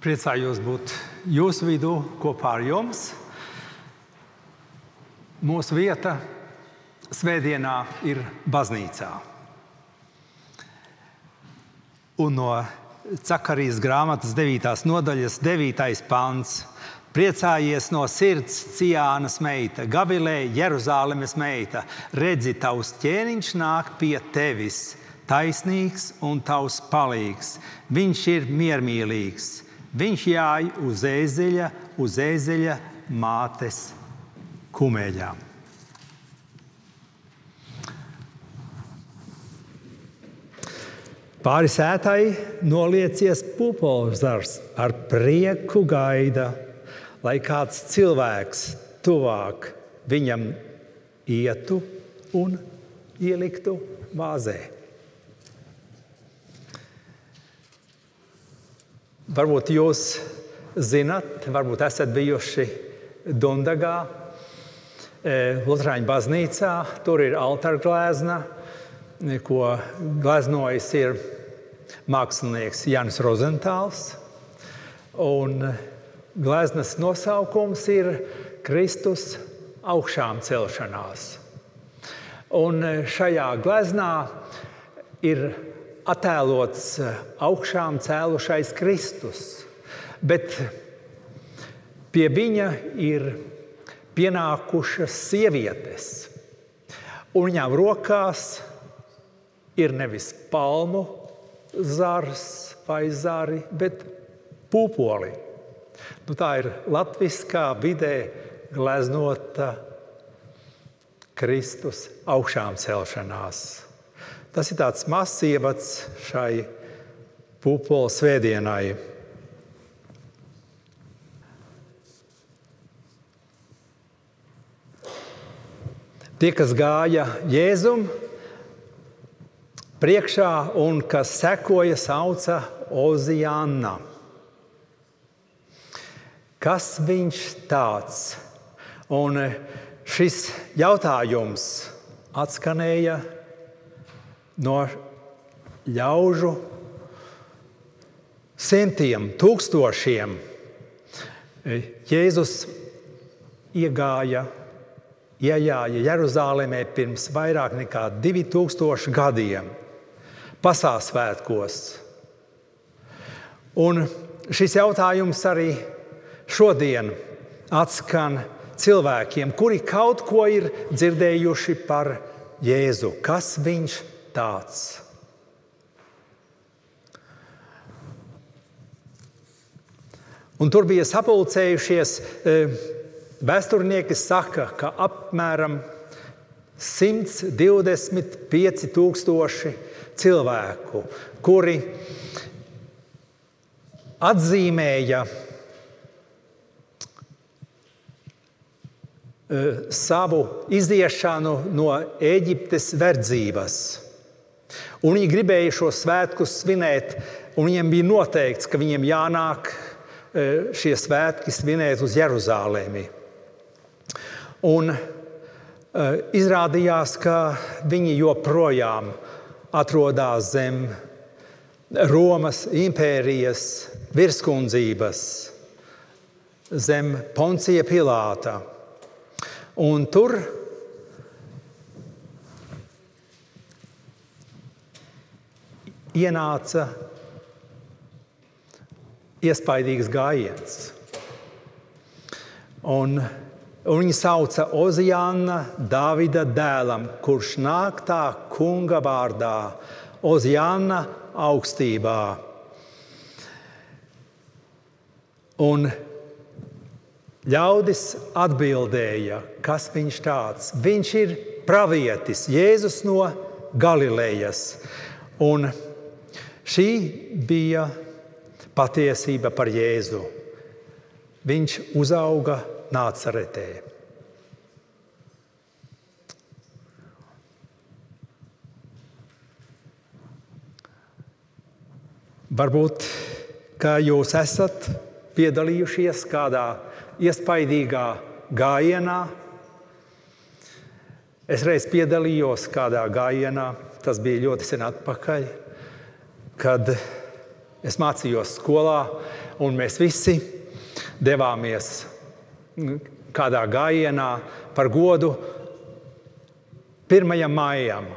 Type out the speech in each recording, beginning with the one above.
Priecājos būt jūsu vidū kopā ar jums. Mūsu vieta Svētdienā ir baznīcā. Un no Cakarijas grāmatas 9. nodaļas 9. pants. Priecājies no sirds, Ciānas meita, Gavilē, Jeruzalemes meita. Redzi, tavs ķēniņš nāk pie tevis, taisnīgs un tavs palīgs. Viņš ir miermīlīgs Viņš jāj uz ēzeļa, uz ēzeļa mātes kumēļām. Pāri sētai noliecies pupolzars ar prieku gaida, lai kāds cilvēks tuvāk viņam ietu un ieliktu vāzē. Varbūt jūs zinat, varbūt esat bijuši Dundagā, e, Lutāņu baznīcā. Tur ir altāra glezna, ko gleznojis ir mākslinieks Jānis Rozentāls. Un gleznas nosaukums ir Kristus augšām celšanās. Un šajā gleznā ir attēlots eh, augšām cēlušais Kristus, bet pie viņa ir pienākušas sievietes, un viņām rokās ir nevis palmu zars vai zari, bet pupoli. Nu, tā ir latviskā vidē gleznota Kristus augšām celšanās. Tas ir tāds mazs ievads šai pupola svētdienai. Tie, kas gāja Jēzum priekšā un kas sekoja, sauca Ozijāna. Kas viņš tāds? Un šis jautājums atskanēja no ļaužu simtiem, tūkstošiem. Jēzus iegāja, iegāja Jeruzalemē pirms vairāk nekā 2000 gadiem, pasāsvētkos. Un šis jautājums arī šodien atskan cilvēkiem, kuri kaut ko ir dzirdējuši par Jēzu. Kas viņš ir? Tāds. Un tur bija sapulcējušies e, vēsturnieki, saka, ka apmēram 125 tūkstoši cilvēku, kuri atzīmēja e, savu iziešanu no Eģiptes verdzības. Un viņi gribēja šo svētkus svinēt, un viņiem bija noteikts, ka viņiem jānāk e, šie svētki svinēt uz Jeruzalemi. Un e, izrādījās, ka viņi joprojām atrodas zem Romas impērijas virskundzības, zem Poncija Pilāta. Un tur ienāca iespaidīgs gājiens. Un, un viņa sauca Ozijāna Dāvida dēlam, kurš nāk tā kunga vārdā, Ozijāna augstībā. Un ļaudis atbildēja, kas viņš tāds. Viņš ir pravietis, Jēzus no Galilejas. Un Šī bija patiesība par Jēzu. Viņš uzauga Nācaretē. Varbūt jūs esat piedalījušies kādā iespaidīgā gājienā. Es reiz piedalījos kādā gājienā, tas bija ļoti sen atpakaļ kad Es mācījos skolā, un mēs visi devāmies kādā gājienā par godu 1. maijam.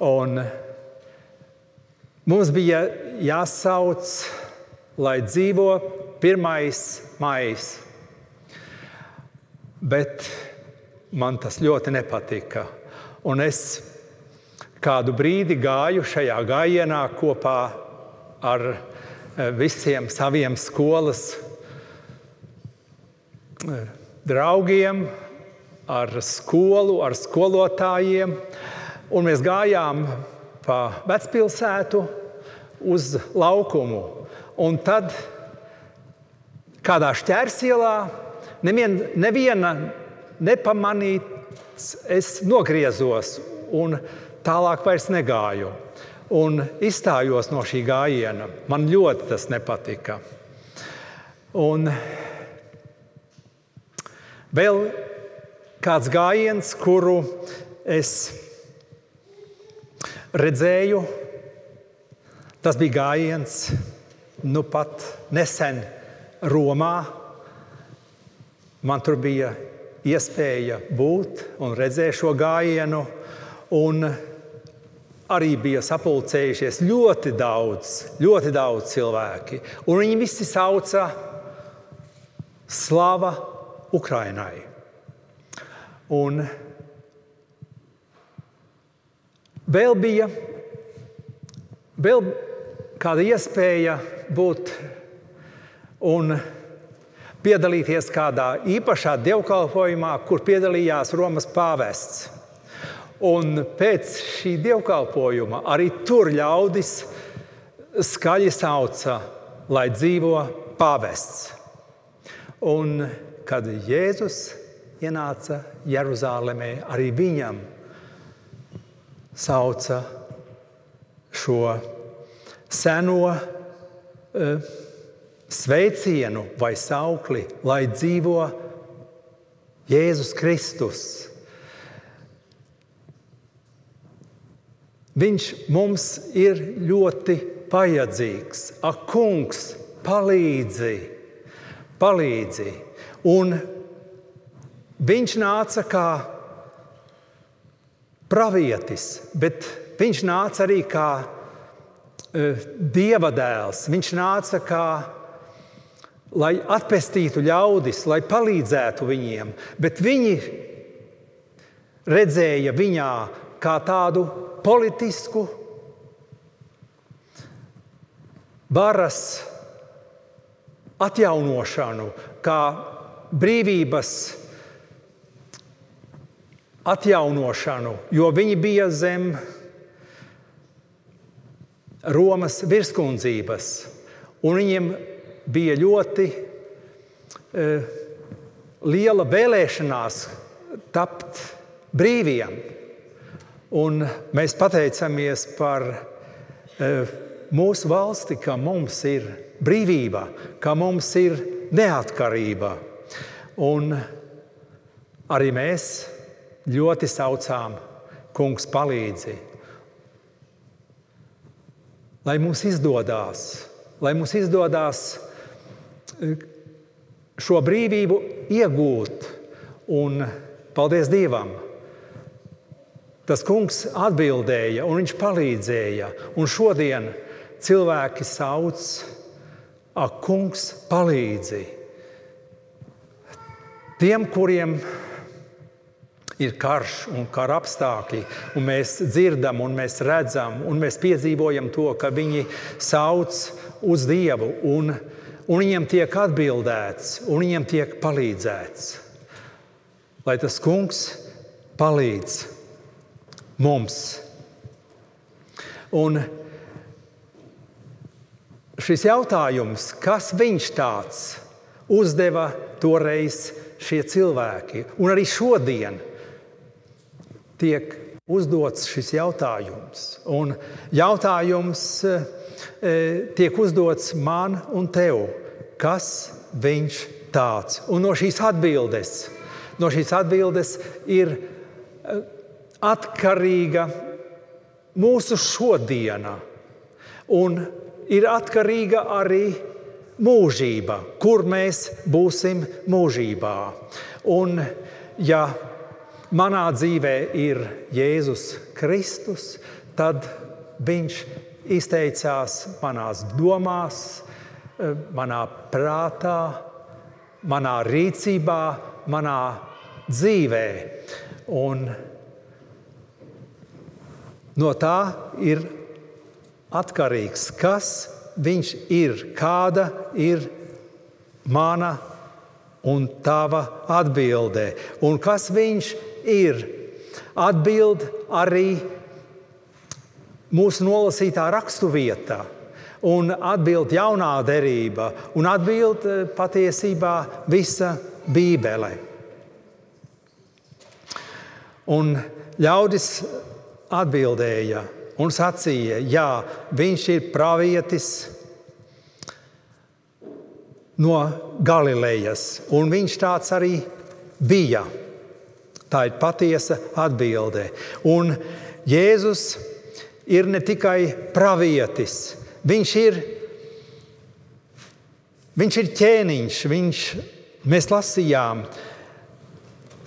Un mums bija jāsauc, lai dzīvo 1. maijs. Bet man tas ļoti nepatika. Un es kādu brīdi gāju šajā gājienā kopā ar eh, visiem saviem skolas eh, draugiem, ar skolu, ar skolotājiem. Un mēs gājām pa vecpilsētu uz laukumu. Un tad kādā šķērsielā nevien, neviena nepamanīts, es nogriezos un tālāk vairs negāju. Un izstājos no šī gājiena. Man ļoti tas nepatika. Un vēl kāds gājiens, kuru es redzēju, tas bija gājiens nu pat nesen Romā. Man tur bija iespēja būt un redzēt šo gājienu. Un arī bija sapulcējušies ļoti daudz, ļoti daudz cilvēki. Un viņi visi sauca Slava Ukrainai. Un vēl bija vēl kāda iespēja būt un piedalīties kādā īpašā dievkalpojumā, kur piedalījās Romas pāvests. Un pēc šī dievkalpojuma arī tur ļaudis skaļi sauca, lai dzīvo pāvests. Un kad Jēzus ienāca Jeruzalemē, arī viņam sauca šo seno uh, sveicienu vai saukli, lai dzīvo Jēzus Kristus. Viņš mums ir ļoti vajadzīgs. Ak, kungs, palīdzi, palīdzi. Un Viņš nāca kā pravietis, bet viņš nāca arī kā uh, dieva dēls. Viņš nāca kā, lai atpestītu ļaudis, lai palīdzētu viņiem, bet viņi redzēja viņā kā tādu politisku varas atjaunošanu, kā brīvības atjaunošanu, jo viņi bija zem Romas virskundzības, un viņiem bija ļoti e, liela vēlēšanās tapt brīviem. Un mēs pateicamies par e, mūsu valsti, ka mums ir brīvība, ka mums ir neatkarība. Un arī mēs ļoti saucām, Kungs, palīdzi. Lai mums izdodas, lai mums izdodas eh, šo brīvību iegūt, un paldies Dievam! Tas kungs atbildēja, un viņš palīdzēja. Un šodien cilvēki sauc, ak, kungs, palīdzi. Tiem, kuriem ir karš un kara apstākļi, un mēs dzirdam, un mēs redzam, un mēs piedzīvojam to, ka viņi sauc uz Dievu, un, un viņiem tiek atbildēts, un viņiem tiek palīdzēts. Lai tas kungs palīdz mums. Un šis jautājums, kas viņš tāds, uzdeva toreiz šie cilvēki, un arī šodien tiek uzdots šis jautājums. Un jautājums e, tiek uzdots man un tev, kas viņš tāds? Un no šīs atbildes, no šīs atbildes ir e, atkarīga mūsu šodiena. Un ir atkarīga arī mūžība, kur mēs būsim mūžībā. Un, ja manā dzīvē ir Jēzus Kristus, tad Viņš izteicās manās domās, manā prātā, manā rīcībā, manā dzīvē. Un no tā ir atkarīgs, kas viņš ir, kāda ir mana un tava atbilde. Un kas viņš ir? Atbild arī mūsu nolasītā raksturvietā, un atbild jaunā derība, un atbild eh, patiesībā visa Bībele. Un ļaudis atbildēja, un sacīja, jā, viņš ir pravietis no Galilejas, un viņš tāds arī bija. Tā ir patiesa atbilde. Un Jēzus ir ne tikai pravietis, viņš ir, viņš ir ķēniņš. Viņš, mēs lasījām,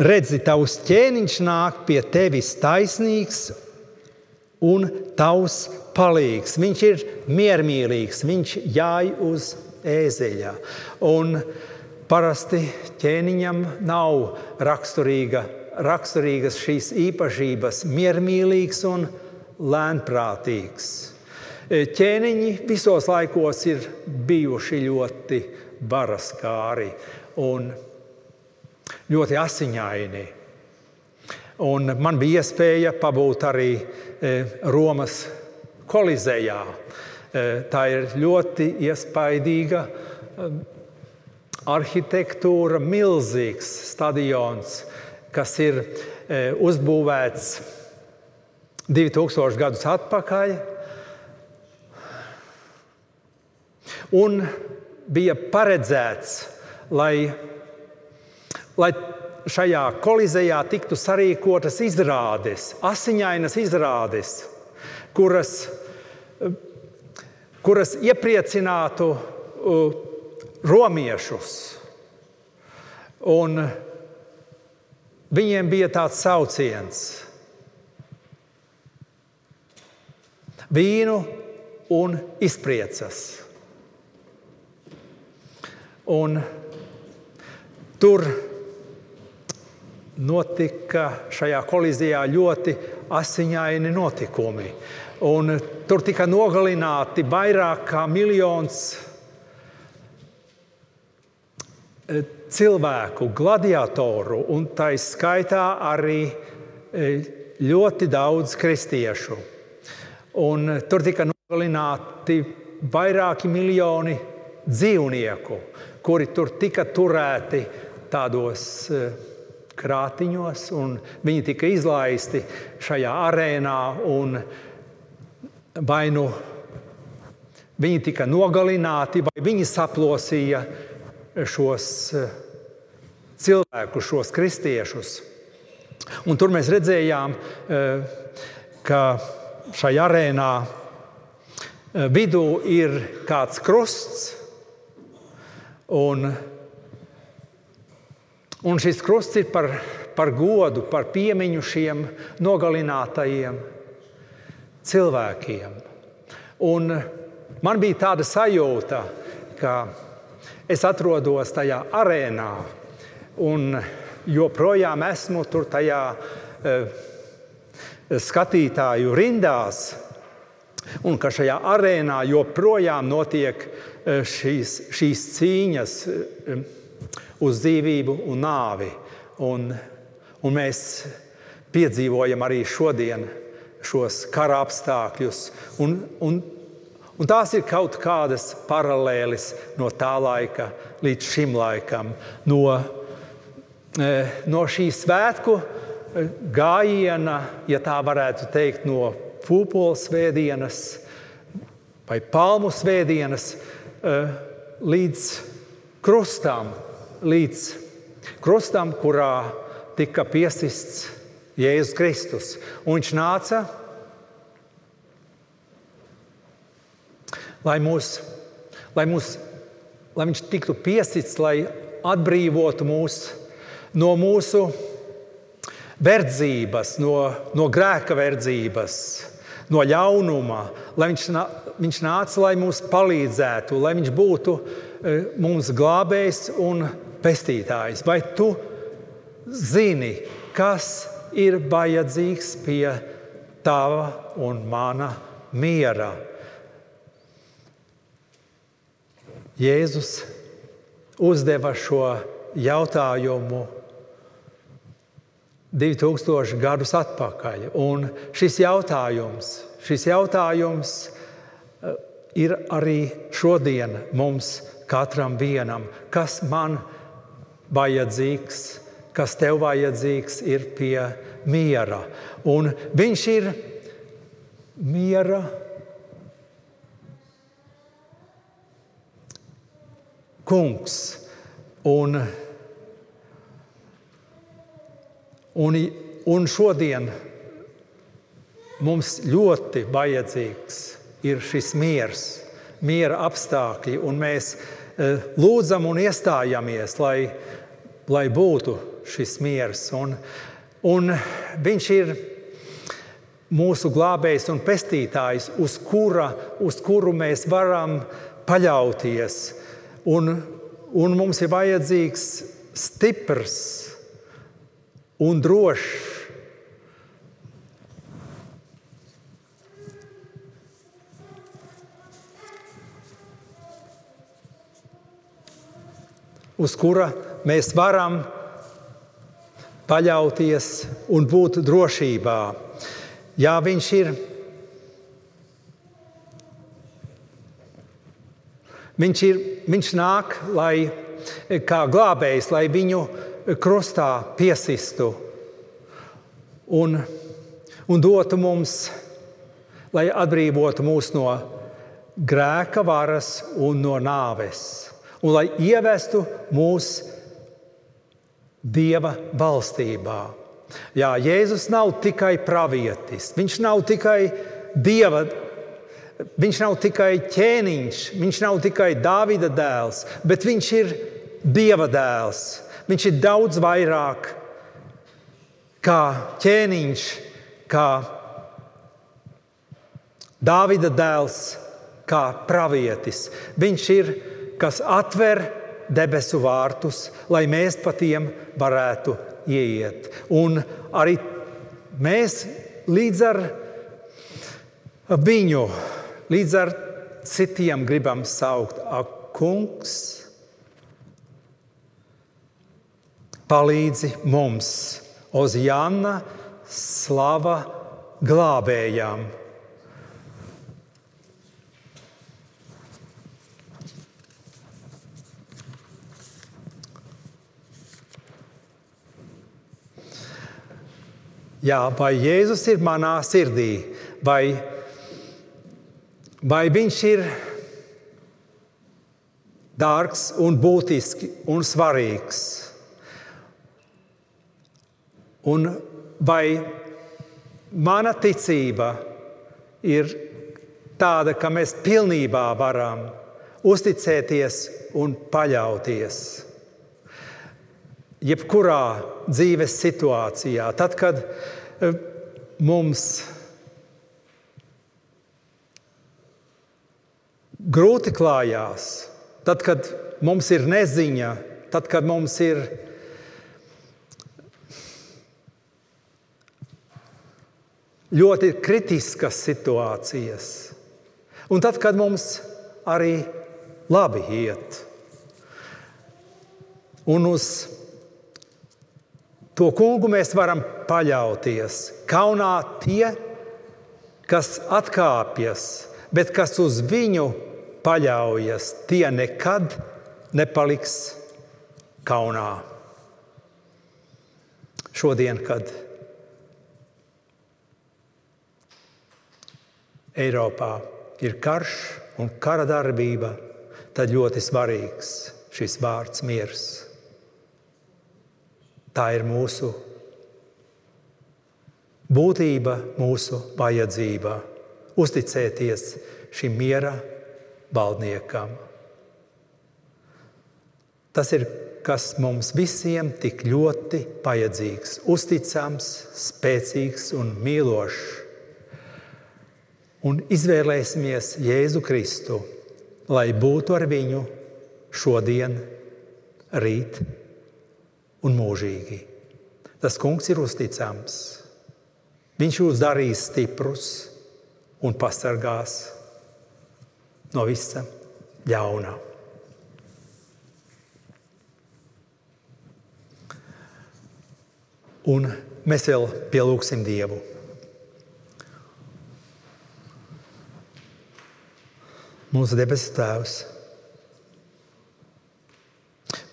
redzi, tavs ķēniņš nāk pie tevis taisnīgs un tavs palīgs. Viņš ir miermīlīgs, viņš jāj uz ēzeļa. Un parasti ķēniņam nav raksturīga, raksturīgas šīs īpašības, miermīlīgs un lēnprātīgs. Ķēniņi visos laikos ir bijuši ļoti baraskāri un ļoti asiņaini. Un man bija iespēja pabūt arī e, Romas kolizejā. E, tā ir ļoti iespaidīga e, arhitektūra, milzīgs stadions, kas ir uzbūvēts 2000 gadus atpakaļ. Un bija paredzēts, lai, lai šajā kolizejā tiktu sarīkotas izrādes, asiņainas izrādes, kuras, kuras iepriecinātu romiešus. Un viņiem bija tāds sauciens: vīnu un izpriecas. Un tur notika šajā kolizijā ļoti asiņaini notikumi. Un tur tika nogalināti vairāk kā miljons e, cilvēku, gladiatoru, un tā izskaitā arī e, ļoti daudz kristiešu. Un tur tika nogalināti vairāki miljoni dzīvnieku, kuri tur tika turēti tādos uh, krātiņos, un viņi tika izlaisti šajā arēnā. Vai nu viņi tika nogalināti, vai viņi saplosīja šos eh, cilvēkus, šos kristiešus. Un tur mēs redzējām, eh, ka šajā arēnā eh, vidū ir kāds krusts. Un Un šis krusts ir par, par godu, par piemiņu šiem nogalinātajiem cilvēkiem. Un man bija tāda sajūta, ka es atrodos tajā arēnā un joprojām esmu tur tajā uh, skatītāju rindās. Un ka šajā arēnā joprojām notiek uh, šīs, šīs cīņas. Uh, uz dzīvību un nāvi. Un, un mēs piedzīvojam arī šodien šos kara apstākļus. Un, un, un tās ir kaut kādas paralēlis no tā laika līdz šim laikam. No, e, no šī svētku e, gājiena, ja tā varētu teikt, no pūpoles svētdienas vai palmu svētdienas e, līdz krustam, līdz krustam, kurā tika piesists Jēzus Kristus. Un viņš nāca lai, mūs, lai, mūs, lai viņš tiktu piesits, lai atbrīvotu mūs no mūsu verdzības, no, no grēka verdzības, no ļaunuma, lai viņš, viņš nāca, lai mums palīdzētu, lai viņš būtu e, mums glābējs un pestītājs. Vai tu zini, kas ir vajadzīgs pie tava un mana miera? Jēzus uzdeva šo jautājumu 2000 gadus atpakaļ. Un šis jautājums, šis jautājums eh, ir arī šodien mums katram vienam, kas man vajadzīgs, kas tev vajadzīgs ir pie miera. Un viņš ir miera. Kungs. Un Un, un šodien mums ļoti vajadzīgs ir šis miers, miera apstākļi, un mēs e, lūdzam un iestājamies, lai, lai būtu šis miers. Un, un viņš ir mūsu glābējs un pestītājs, uz, kura, uz kuru mēs varam paļauties. Un, un mums ir vajadzīgs stiprs un drošs. Uz kura mēs varam paļauties un būt drošībā. Jā, viņš ir. Viņš, ir, viņš nāk, lai kā glābējs, lai viņu krustā piesistu un, un dotu mums, lai atbrīvotu mūs no grēka varas un no nāves, un lai ievestu mūs Dieva valstībā. Jā, Jēzus nav tikai pravietis, viņš nav tikai Dieva. Viņš nav tikai ķēniņš, viņš nav tikai Dāvida dēls, bet viņš ir Dieva dēls. Viņš ir daudz vairāk kā ķēniņš, kā Dāvida dēls, kā pravietis. Viņš ir, kas atver debesu vārtus, lai mēs pa tiem varētu ieiet. Un arī mēs līdz ar viņu, līdz ar citiem gribam saukt, ak, kungs, palīdzi mums, Ozjana, slava glābējām. Jā, vai Jēzus ir manā sirdī, vai, vai viņš ir dārgs un būtisks un svarīgs? Un vai mana ticība ir tāda, ka mēs pilnībā varam uzticēties un paļauties? Jebkurā dzīves situācijā, tad, kad e, mums grūti klājās, tad, kad mums ir neziņa, tad, kad mums ir ļoti kritiskas situācijas. Un tad, kad mums arī labi iet, un uz to kungu mēs varam paļauties. Kaunā tie, kas atkāpjas, bet kas uz viņu paļaujas, tie nekad nepaliks kaunā. Šodien, kad Eiropā ir karš un kara darbība, tad ļoti svarīgs šis vārds miers. Tā ir mūsu būtība, mūsu vajadzība. Uzticēties šim miera valdniekam. Tas ir kas mums visiem tik ļoti vajadzīgs, uzticams, spēcīgs un mīlošs. Un izvēlēsimies Jēzu Kristu, lai būtu ar viņu šodien, rīt un mūžīgi. Tas kungs ir uzticams. Viņš jūs darīs stiprus un pasargās no visa ļaunā. Un mēs vēl pielūgsim Dievu. Mūsu debesu Tēvs,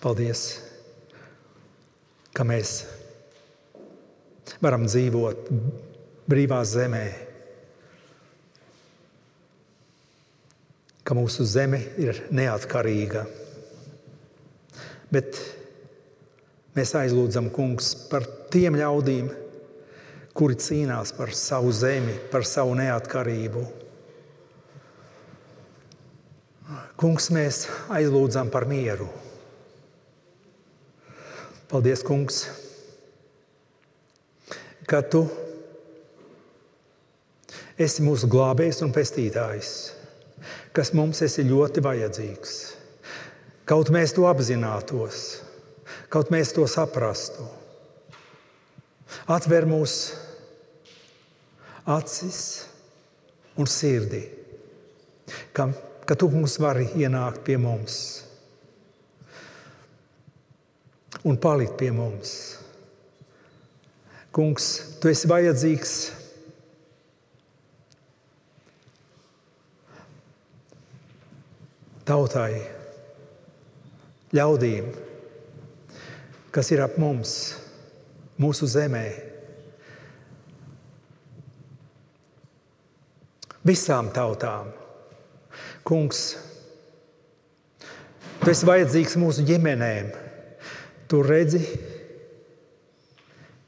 paldies, ka mēs varam dzīvot brīvā zemē, ka mūsu zeme ir neatkarīga. Bet mēs aizlūdzam, Kungs, par tiem ļaudīm, kuri cīnās par savu zemi, par savu neatkarību. Kungs, mēs aizlūdzam par mieru. Paldies, Kungs, ka Tu esi mūsu glābējs un pestītājs, kas mums esi ļoti vajadzīgs. Kaut mēs to apzinātos, kaut mēs to saprastu. Atver mūsu acis un sirdi, ka, ka tu mums vari ienākt pie mums un palikt pie mums. Kungs, tu esi vajadzīgs. Tautai, ļaudīm, kas ir ap mums mūsu zemē. Visām tautām. Kungs, tu esi vajadzīgs mūsu ģimenēm. Tu redzi,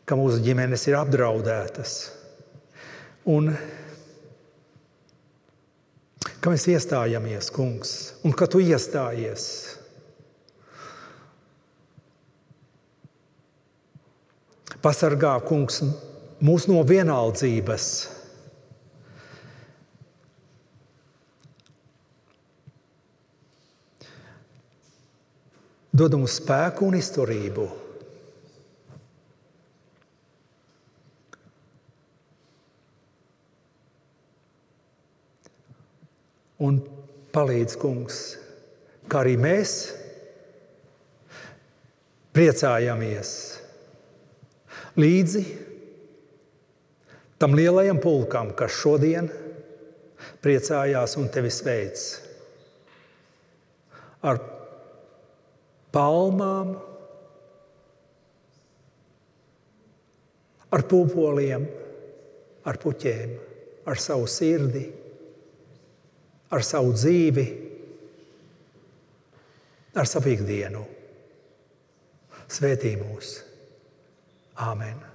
ka mūsu ģimenes ir apdraudētas. Un ka mēs iestājamies, kungs, un ka tu iestājies. Pasargā kungs mūs no vienaldzības. Dod mums spēku un izturību. Un palīdz kungs, kā arī mēs priecājamies līdzi tam lielajam pulkam, kas šodien priecājās un tevi sveic ar palmām, ar pupoliem, ar puķiem, ar savu sirdi, ar savu dzīvi, ar savu ikdienu. Svētī mūs! Amen.